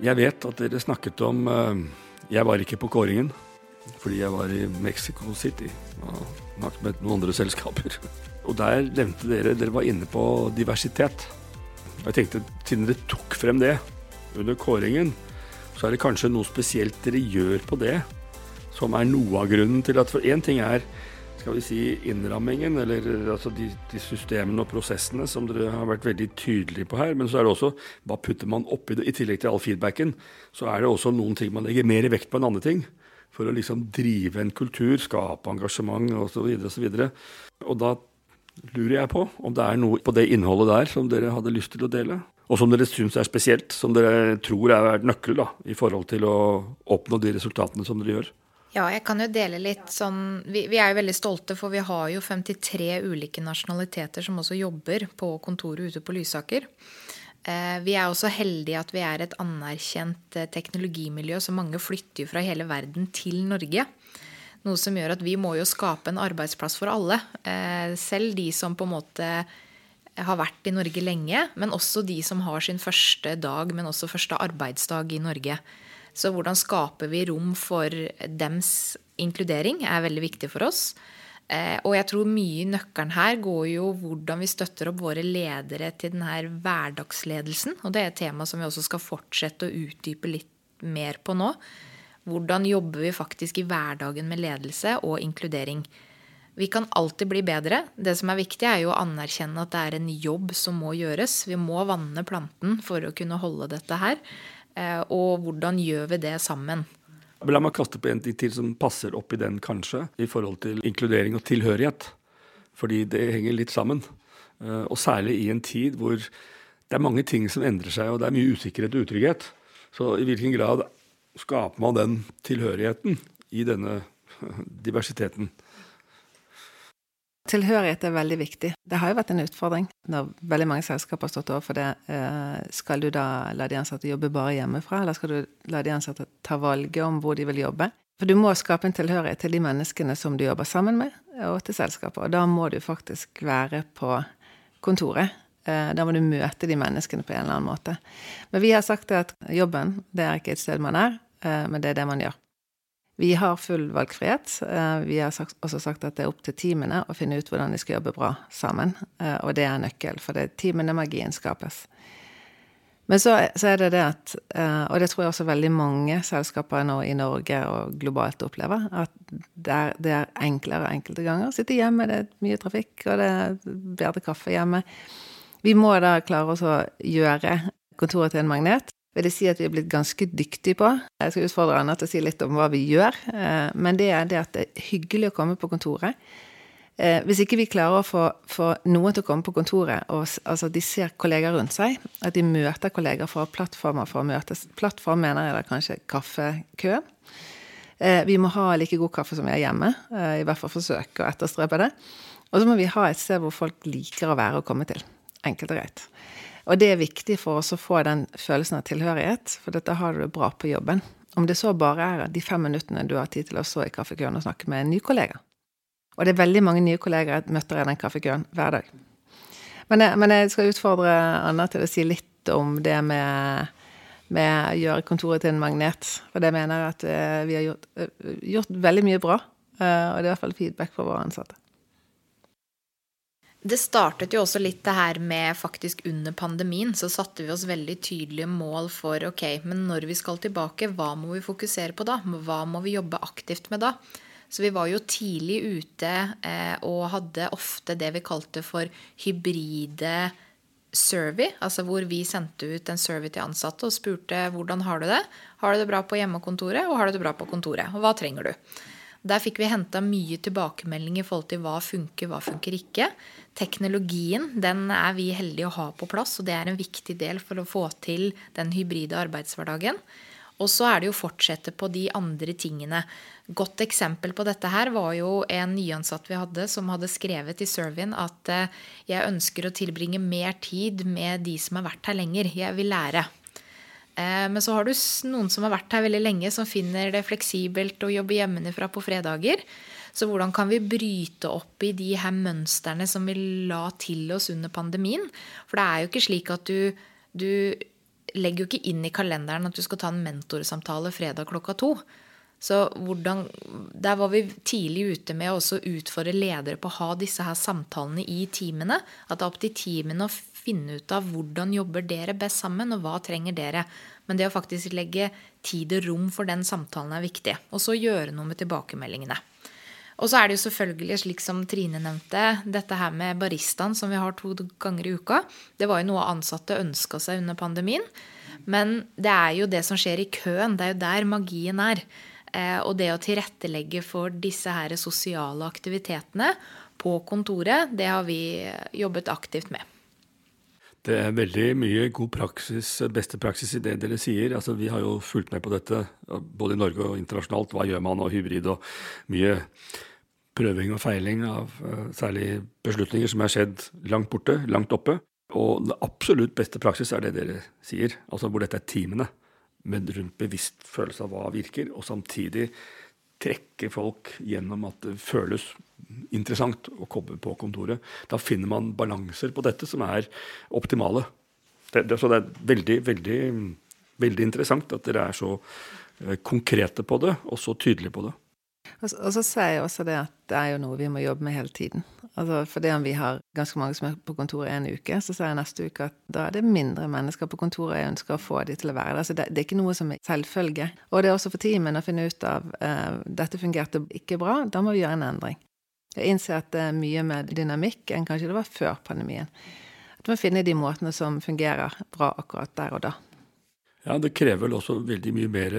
Jeg vet at dere snakket om uh, Jeg var ikke på kåringen fordi jeg var i Mexico City og snakket med noen andre selskaper. Og der nevnte dere Dere var inne på diversitet. Og jeg tenkte, siden dere tok frem det under kåringen, så er det kanskje noe spesielt dere gjør på det, som er noe av grunnen til at For én ting er skal vi si, innrammingen, eller altså de, de, systemene og prosessene som dere har vært veldig tydelige på her. Men så er det også hva putter man oppi det. I tillegg til all feedbacken, så er det også noen ting man legger mer vekt på enn andre ting. For å liksom drive en kultur, skape engasjement osv. osv. Og, og da lurer jeg på om det er noe på det innholdet der som dere hadde lyst til å dele? Og som dere syns er spesielt, som dere tror er nøkkel da, i forhold til å oppnå de resultatene som dere gjør? Ja, jeg kan jo dele litt sånn vi, vi, er jo veldig stolte, for vi har jo 53 ulike nasjonaliteter som også jobber på kontoret ute på Lysaker. Eh, vi er også heldige at vi er et anerkjent eh, teknologimiljø, så mange flytter fra hele verden til Norge. Noe som gjør at vi må jo skape en arbeidsplass for alle. Eh, selv de som på en måte har vært i Norge lenge, men også de som har sin første dag, men også første arbeidsdag i Norge. Så hvordan skaper vi rom for dems inkludering, er veldig viktig for oss. Eh, og jeg tror mye i nøkkelen her går jo hvordan vi støtter opp våre ledere til denne hverdagsledelsen. Og det er et tema som vi også skal fortsette å utdype litt mer på nå. Hvordan jobber vi faktisk i hverdagen med ledelse og inkludering? Vi kan alltid bli bedre. Det som er viktig, er jo å anerkjenne at det er en jobb som må gjøres. Vi må vanne planten for å kunne holde dette her. Eh, og hvordan gjør vi det sammen? La meg kaste på en ting til som passer opp i den, kanskje, i forhold til inkludering og tilhørighet. Fordi det henger litt sammen. Eh, og særlig i en tid hvor det er mange ting som endrer seg, og det er mye usikkerhet og utrygghet. Så i hvilken grad skaper man den tilhørigheten i denne diversiteten? Tilhørighet er veldig viktig. Det har jo vært en utfordring når veldig mange selskaper har stått overfor det. Eh, skal du da la de ansatte jobbe bare hjemmefra, eller skal du la de ansatte ta valget om hvor de vil jobbe? For du må skape en tilhørighet til de menneskene som du jobber sammen med, og til selskapet. Og da må du faktisk være på kontoret. Eh, da må du møte de menneskene på en eller annen måte. Men vi har sagt at jobben, det er ikke et sted man er, eh, men det er det man gjør. Vi har full valgfrihet. Eh, vi har også sagt at det er opp til teamene å finne ut hvordan de skal jobbe bra sammen. Eh, og det er nøkkel, for det er teamene magien skapes. Men så, så, er det det at, eh, og det tror jeg også veldig mange selskaper nå i Norge og globalt opplever, at det er, det er enklere enkelte ganger. Sitte hjemme, det er mye trafikk, og det er bedre kaffe hjemme. Vi må da klare oss å gjøre kontoret til en magnet vil jeg si at vi er blitt ganske dyktige på. Jeg skal utfordre Anna til å si litt om hva vi gjør. Eh, men det er det at det er hyggelig å komme på kontoret. Eh, hvis ikke vi klarer å få, få noen til å komme på kontoret, og altså de ser kollegaer rundt seg, at de møter kollegaer fra plattformer for å møtes Plattform mener jeg da kanskje kaffekø. Eh, vi må ha like god kaffe som vi har hjemme. I hvert fall forsøke å etterstrebe det. Og så må vi ha et sted hvor folk liker å være og komme til. Enkelt og greit. Og det er viktig for oss å få den følelsen av tilhørighet, for dette har du bra på jobben. Om det så bare er de fem minuttene du har tid til å stå i kaffekøen og snakke med en ny kollega. Og det er veldig mange nye kollegaer jeg møter i den kaffekøen hver dag. Men jeg, men jeg, skal utfordre Anna til å si litt om det med, med å gjøre kontoret til en magnet. For det mener jeg at eh, vi har gjort, eh, gjort veldig mye bra. Eh, og det er i hvert fall feedback fra våre ansatte. Det startet jo også litt det her med faktisk under pandemien så satte vi oss veldig tydelige mål for ok, men når vi skal tilbake, hva må vi fokusere på da? Hva må vi jobbe aktivt med da? Så vi var jo tidlig ute eh, og hadde ofte det vi kalte for hybride survey, altså hvor vi sendte ut en survey til ansatte og spurte hvordan har du det? Har du det bra på hjemmekontoret, og har du det bra på kontoret? Og hva trenger du? Der fikk vi henta mye tilbakemelding i forhold til hva funker, hva funker ikke. Teknologien den er vi heldige å ha på plass, og det er en viktig del for å få til den hybride arbeidshverdagen. Og så er det jo å fortsette på de andre tingene. Godt eksempel på dette her var jo en nyansatt vi hadde, som hadde skrevet i surveyen at eh, jeg ønsker å tilbringe mer tid med de som har vært her lenger. Jeg vil lære. Eh, men så har du noen som har vært her veldig lenge, som finner det fleksibelt å jobbe hjemmefra på fredager. Så hvordan kan vi bryte opp i de her mønstrene som vi la til oss under pandemien? For det er jo ikke slik at du, du legger jo ikke inn i kalenderen at du skal ta en mentorsamtale fredag klokka to. Så hvordan, Der var vi tidlig ute med å utfordre ledere på å ha disse her samtalene i timene. At det er opp til teamene å finne ut av hvordan jobber dere best sammen, og hva trenger dere. Men det å faktisk legge tid og rom for den samtalen er viktig. Og så gjøre noe med tilbakemeldingene. Og så er det jo selvfølgelig, slik som Trine nevnte, dette her med baristaen som vi har to ganger i uka. Det var jo noe ansatte ønska seg under pandemien. Men det er jo det som skjer i køen. Det er jo der magien er. Eh, og det å tilrettelegge for disse her sosiale aktivitetene på kontoret, det har vi jobbet aktivt med. Det er veldig mye god praksis, beste praksis i det dere sier. Altså, vi har jo fulgt med på dette både i Norge og internasjonalt. Hva gjør man, og hybrid og mye prøving og feiling av uh, særlig beslutninger som er skjedd langt borte, langt oppe. Og det absolutt beste praksis er det dere sier, altså hvor dette er teamene. Med rundt bevisst følelse av hva virker, og samtidig trekke folk gjennom at det føles interessant å komme på kontoret. Da finner man balanser på dette som er optimale. Det, det, så det er veldig, veldig, veldig interessant at dere er så uh, konkrete på det, og så tydelige på det. Og, og så sier jeg også det at det er jo noe vi må jobbe med hele tiden. Altså Fordi om vi har ganske mange som er på kontoret en uke, så sier jeg neste uke at da er det mindre mennesker på kontoret jeg ønsker å få de til å være der. Så det, det, er ikke noe som er selvfølge. Og det er også for teamen å finne ut av uh, dette fungerte ikke bra, da må vi gjøre en endring. Jeg innser at det er mye med dynamikk enn kanskje det var før pandemien. At man finner de måtene som fungerer bra akkurat der og da. Ja, det krever vel også veldig mye mer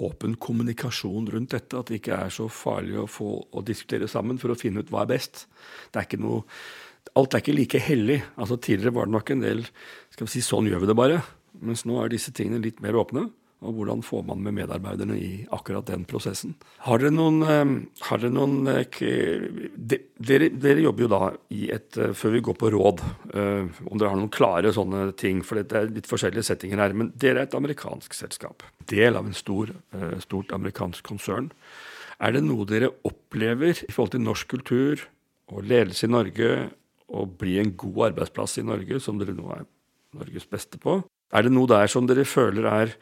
åpen kommunikasjon rundt dette. At det ikke er så farlig å få å diskutere sammen for å finne ut hva er best. Det er ikke noe, alt er ikke like hellig. Altså Tidligere var det nok en del skal vi si, sånn gjør vi det bare. Mens nå er disse tingene litt mer åpne. Og hvordan får man med medarbeiderne i akkurat den prosessen. Har dere noen, ehm, har dere, noen eh, dere, dere, jobber jo da i et eh, Før vi går på råd, eh, om dere har noen klare sånne ting, for det er litt forskjellige settinger her. Men dere er et amerikansk selskap. Del av en stor, stort amerikansk konsern. Er det noe dere opplever i forhold til norsk kultur og ledelse i Norge, å bli en god arbeidsplass i Norge, som dere nå er Norges beste på? Er det noe der som dere føler er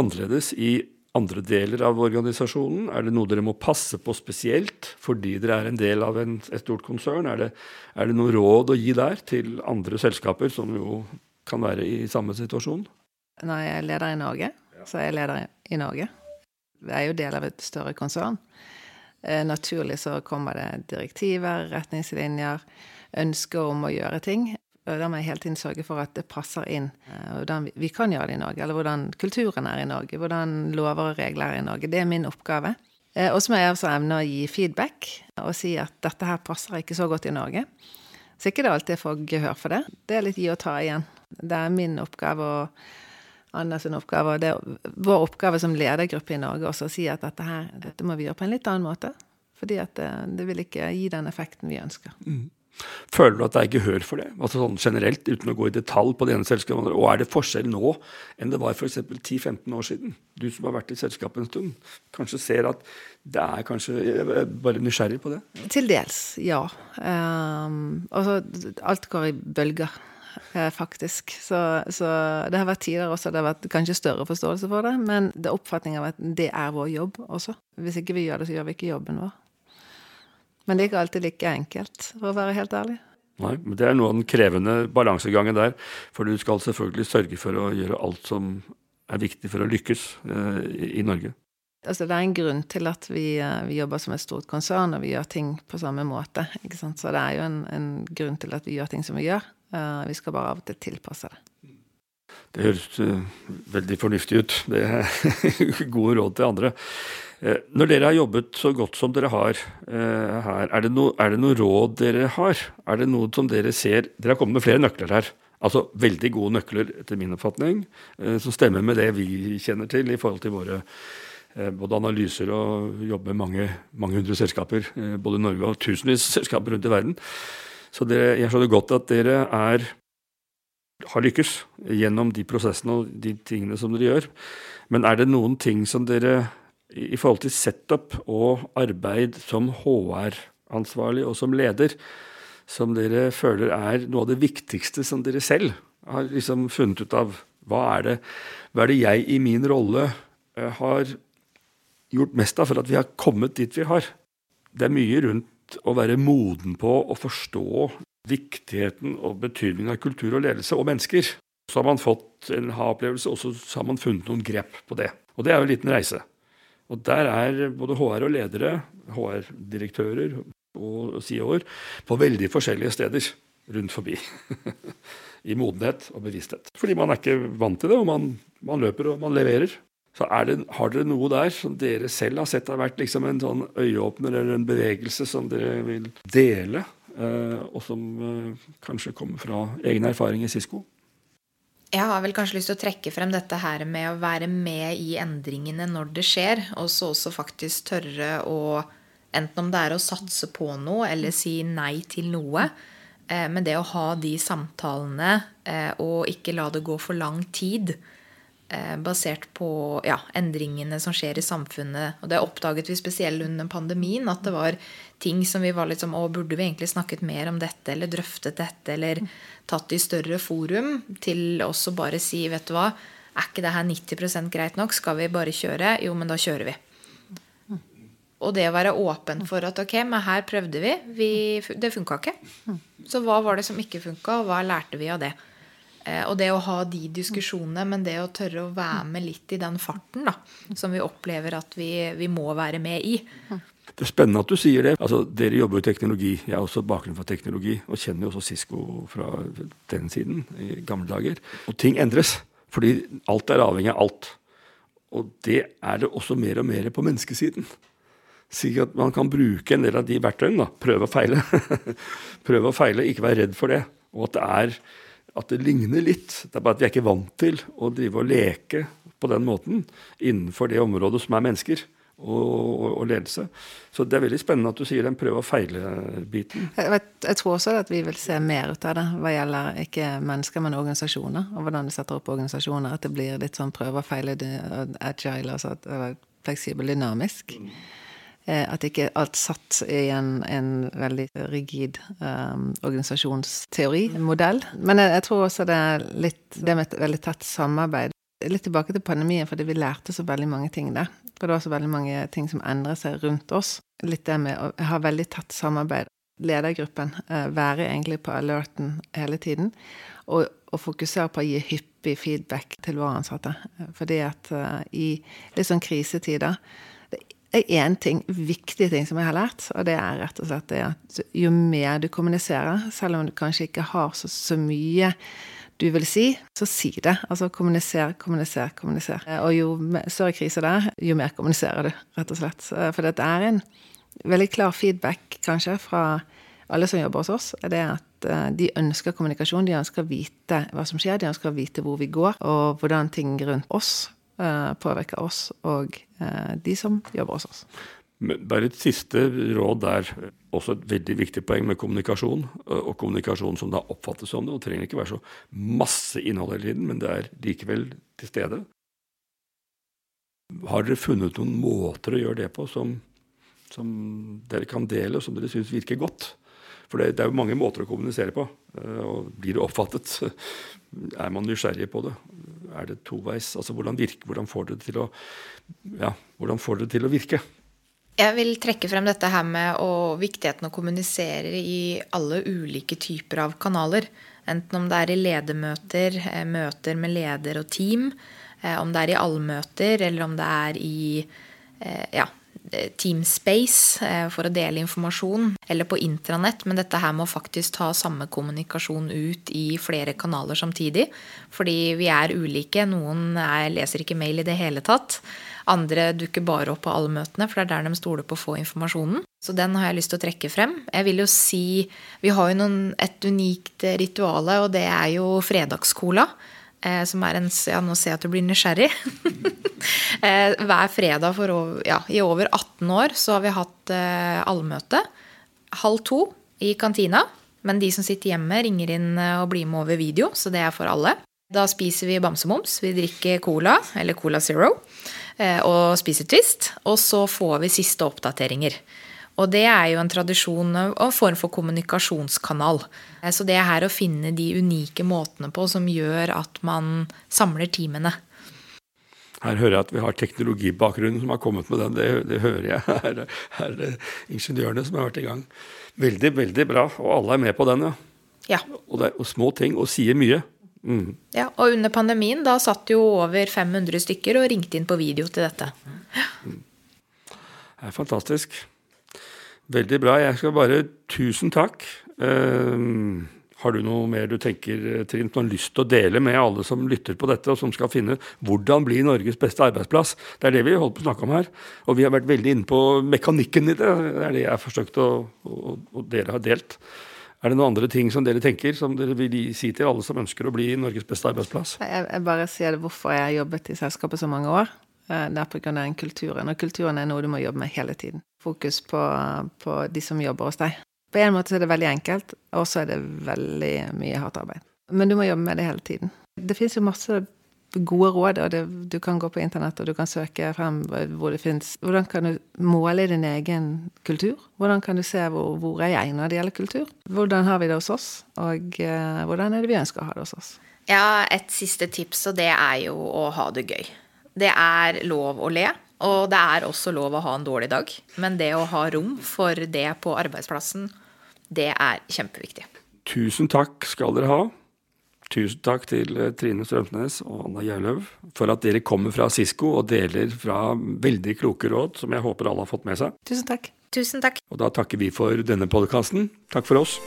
annerledes i andre deler av organisasjonen? Er det noe dere må passe på spesielt fordi dere er en del av en, et stort konsern? Er det, er det noe råd å gi der til andre selskaper som jo kan være i samme situasjon? Når jeg er leder i Norge, så er jeg leder i Norge. Vi er jo del av et større konsern. Eh, naturlig så kommer det direktiver, retningslinjer, ønsker om å gjøre ting. Da må jeg hele tiden sørge for at det passer inn eh, hvordan vi kan gjøre det i Norge, eller hvordan kulturen er i Norge, hvordan lover og regler er i Norge. Det er min oppgave. Eh, og så må jeg også evne å gi feedback og si at dette her passer ikke så godt i Norge. Så ikke det alltid får gehør for det. Det er litt gi og ta igjen. Det er min oppgave og Anders oppgave, og det er vår oppgave som ledergruppe i Norge også å si at dette her, dette må vi gjøre på en litt annen måte. Fordi at det, det vil ikke gi den effekten vi ønsker. Mm. Føler du at det er gehør for det? Altså sånn generelt, uten å gå i detalj på det ene selskapet. Og er det forskjell nå enn det var f.eks. 10-15 år siden? Du som har vært i selskapet en stund, kanskje ser at det er kanskje Jeg er bare nysgjerrig på det? Ja. Til dels, ja. Um, altså, alt går i bølger. Eh, faktisk. Så, så, det har vært tider også det har vært kanskje større forståelse for det. Men det er oppfatning av at det er vår jobb også. Hvis ikke vi gjør det, så gjør vi ikke jobben vår. Men det er ikke alltid like enkelt, for å være helt ærlig. Nei, men det er noe av den krevende balansegangen der. For du skal selvfølgelig sørge for å gjøre alt som er viktig for å lykkes eh, i Norge. Altså, det er en grunn til at vi, eh, vi, jobber som et stort konsern, og vi gjør ting på samme måte. Så det er jo en, en grunn til at vi gjør ting som vi gjør. Uh, vi skal bare av og til tilpasse det. Det høres uh, veldig fornuftig ut. Det er gode råd til andre. Uh, når dere har jobbet så godt som dere har uh, her, er det, no, er det noe råd dere har? Er det noe som dere ser Dere har kommet med flere nøkler her. Altså veldig gode nøkler, etter min oppfatning, som stemmer med det vi kjenner til i forhold til våre både analyser og jobbe med mange, mange hundre selskaper, både i Norge og tusenvis av selskaper rundt i verden. Så dere, jeg skjønner godt at dere er, har lykkes gjennom de prosessene og de tingene som dere gjør. Men er det noen ting som dere i forhold til setup og arbeid som HR-ansvarlig og som leder, som dere føler er noe av det viktigste som dere selv har liksom funnet ut av Hva er det, hva er det jeg i min rolle eh, har gjort mest av for at vi har kommet dit vi har? Det er mye rundt å være moden på å forstå viktigheten og betydningen av kultur og ledelse og mennesker. Så har man fått en ha-opplevelse, og så har man funnet noen grep på det. Og det er jo en liten reise. Og der er både HR og ledere, HR-direktører og CEO-er, på veldig forskjellige steder rundt forbi. I modenhet og bevissthet. Fordi man er ikke vant til det, og man, man løper og man leverer. Så det, har dere noe der som dere selv har sett har vært liksom en sånn øyeåpner eller en bevegelse som dere vil dele, og som eh, kanskje kommer fra egen erfaring i Cisco? Jeg har vel kanskje lyst til å trekke frem dette her med å være med i endringene når det skjer, og så også faktisk tørre å Enten om det er å satse på noe eller si nei til noe. Eh, men det å ha de samtalene eh, og ikke la det gå for lang tid eh, basert på ja, endringene som skjer i samfunnet. Og det oppdaget vi spesielt under pandemien. At det var ting som vi var litt som Å, burde vi egentlig snakket mer om dette? Eller drøftet dette? Eller tatt i større forum? Til også bare si, vet du hva, er ikke det her 90% greit nok? Skal vi bare kjøre? Jo, men da kjører vi. Og det å være åpen for at ok, men her prøvde vi, vi det funka ikke. Så hva var det som ikke funka, og hva lærte vi av det? Eh, og det å ha de diskusjonene, men det å tørre å være med litt i den farten da, som vi opplever at vi, vi må være med i. Det er spennende at du sier det. Altså, dere jobber jo teknologi. Jeg har også bakgrunn fra teknologi, og kjenner jo også Cisco fra den siden, i gamle dager. Og ting endres. Fordi alt er avhengig av alt. Og det er det også mer og mer på menneskesiden. Sikkert man kan bruke en del av de verktøyene. Prøve og feile. prøve og feile, ikke være redd for det. Og at det er at det ligner litt. Det er bare at vi er ikke vant til å drive og leke på den måten innenfor det området som er mennesker og, og, og ledelse. Så det er veldig spennende at du sier den prøve og feile-biten. Jeg, jeg, tror også at vi vil se mer ut av det hva gjelder ikke mennesker, men organisasjoner. Og hvordan de setter opp organisasjoner. At det blir litt sånn prøve og feile, agile, altså fleksibel, dynamisk. Mm. Eh, at ikke alt satt i en, en veldig rigid um, organisasjonsteori, modell. Men jeg, jeg, tror også det er litt det med et veldig tett samarbeid. Litt tilbake til pandemien, fordi vi lærte så veldig mange ting der. For det var så veldig mange ting som endret seg rundt oss. Litt det med å ha veldig tett samarbeid. Ledergruppen uh, være egentlig på alerten hele tiden. Og, og, fokusere på å gi hyppig feedback til våre ansatte. Fordi at uh, i litt sånn krisetider én ting, viktig ting som jeg har lært, og det er rett og slett det at jo mer du kommuniserer, selv om du kanskje ikke har så, så mye du vil si, så si det. Altså kommuniser, kommuniser, kommuniser. Og jo større krise det er, jo mer kommuniserer du, rett og slett. For dette er en veldig klar feedback, kanskje, fra alle som jobber hos oss, er det at eh, de ønsker kommunikasjon. De ønsker å vite hva som skjer, de ønsker å vite hvor vi går, og hvordan ting rundt oss Eh, påvirker oss og de som jobber hos oss. Bare et siste råd der. Også et veldig viktig poeng med kommunikasjon. Eh, og kommunikasjon som da oppfattes som det. Og trenger ikke være så masse innhold hele tiden, men det er likevel til stede. Har dere funnet noen måter å gjøre det på som, som dere kan dele, og som dere syns virker godt? For det, det, er jo mange måter å kommunisere på. Og blir det oppfattet? Er man nysgjerrig på det? er det toveis? Altså hvordan, virke, hvordan, får det til å, ja, hvordan får det til å virke? Jeg vil trekke frem dette her med og viktigheten å kommunisere i alle ulike typer av kanaler. Enten om det er i ledermøter, eh, møter med leder og team, eh, om det er i allmøter, eller om det er i eh, ja, Eh, Teamspace eh, for å dele informasjon, eller på intranett, men dette her må faktisk ta samme kommunikasjon ut i flere kanaler samtidig. Fordi vi er ulike. Noen er, leser ikke mail i det hele tatt. Andre dukker bare opp på alle møtene, for det er der de stoler på å få informasjonen. Så den har jeg lyst til å trekke frem. Jeg vil jo si Vi har jo noen, et unikt rituale, og det er jo fredagscola. Eh, som er en Ja, nå ser jeg at du blir nysgjerrig. eh, hver fredag for over, ja, i over 18 år så har vi hatt eh, allmøte. Halv to i kantina. Men de som sitter hjemme, ringer inn og blir med over video, så det er for alle. Da spiser vi bamsemums. Vi drikker cola, eller Cola Zero, og spiser Twist. Og så får vi siste oppdateringer. Og det er jo en tradisjon og en form for kommunikasjonskanal. Eh, så det er her å finne de unike måtene på som gjør at man samler teamene. Her hører jeg at vi har teknologibakgrunnen som har kommet med den. Det, det hører jeg. Her, her er ingeniørene som har vært i gang. Veldig, veldig bra. Og alle er med på den, ja. ja. Og det er små ting, og sier mye. Mm. Ja, Og under pandemien da satt jo over 500 stykker og ringte inn på video til dette. Ja. Det er fantastisk. Veldig bra. Jeg skal bare Tusen takk. Uh, har du noe mer du tenker, Trint, noen lyst til å dele med alle som lytter på dette, og som skal finne hvordan bli Norges beste arbeidsplass? Det er det vi holder på å snakke om her. Og vi har vært veldig inne på mekanikken i det. Det er det jeg har forsøkt, å, og, og dere har delt. Er det noen andre ting som dere tenker, som dere vil si til alle som ønsker å bli Norges beste arbeidsplass? Jeg, jeg bare sier det hvorfor jeg har jobbet i selskapet så mange år. Eh, det er pga. den kulturen. Og kulturen er noe du må jobbe med hele tiden. Fokus på, på de som jobber hos deg. På en måte er det veldig enkelt, og så er det veldig mye hardt arbeid. Men du må jobbe med det hele tiden. Det fins jo masse gode råd, og det, du kan gå på internett og du kan søke frem hvor det fins Hvordan kan du måle din egen kultur? Hvordan kan du se hvor, hvor er jeg når det gjelder kultur? Hvordan har vi det hos oss, og uh, hvordan er det vi ønsker å ha det hos oss? Ja, et siste tips, og det er jo å ha det gøy. Det er lov å le. Og det er også lov å ha en dårlig dag. Men det å ha rom for det på arbeidsplassen, det er kjempeviktig. Tusen takk skal dere ha. Tusen takk til eh, Trine Strømsnes og Anna Gjerløv for at dere kommer fra Sisko og deler fra veldig kloke råd som jeg håper alle har fått med seg. Tusen takk. Tusen takk. Og da takker vi for denne podkasten. Takk for oss.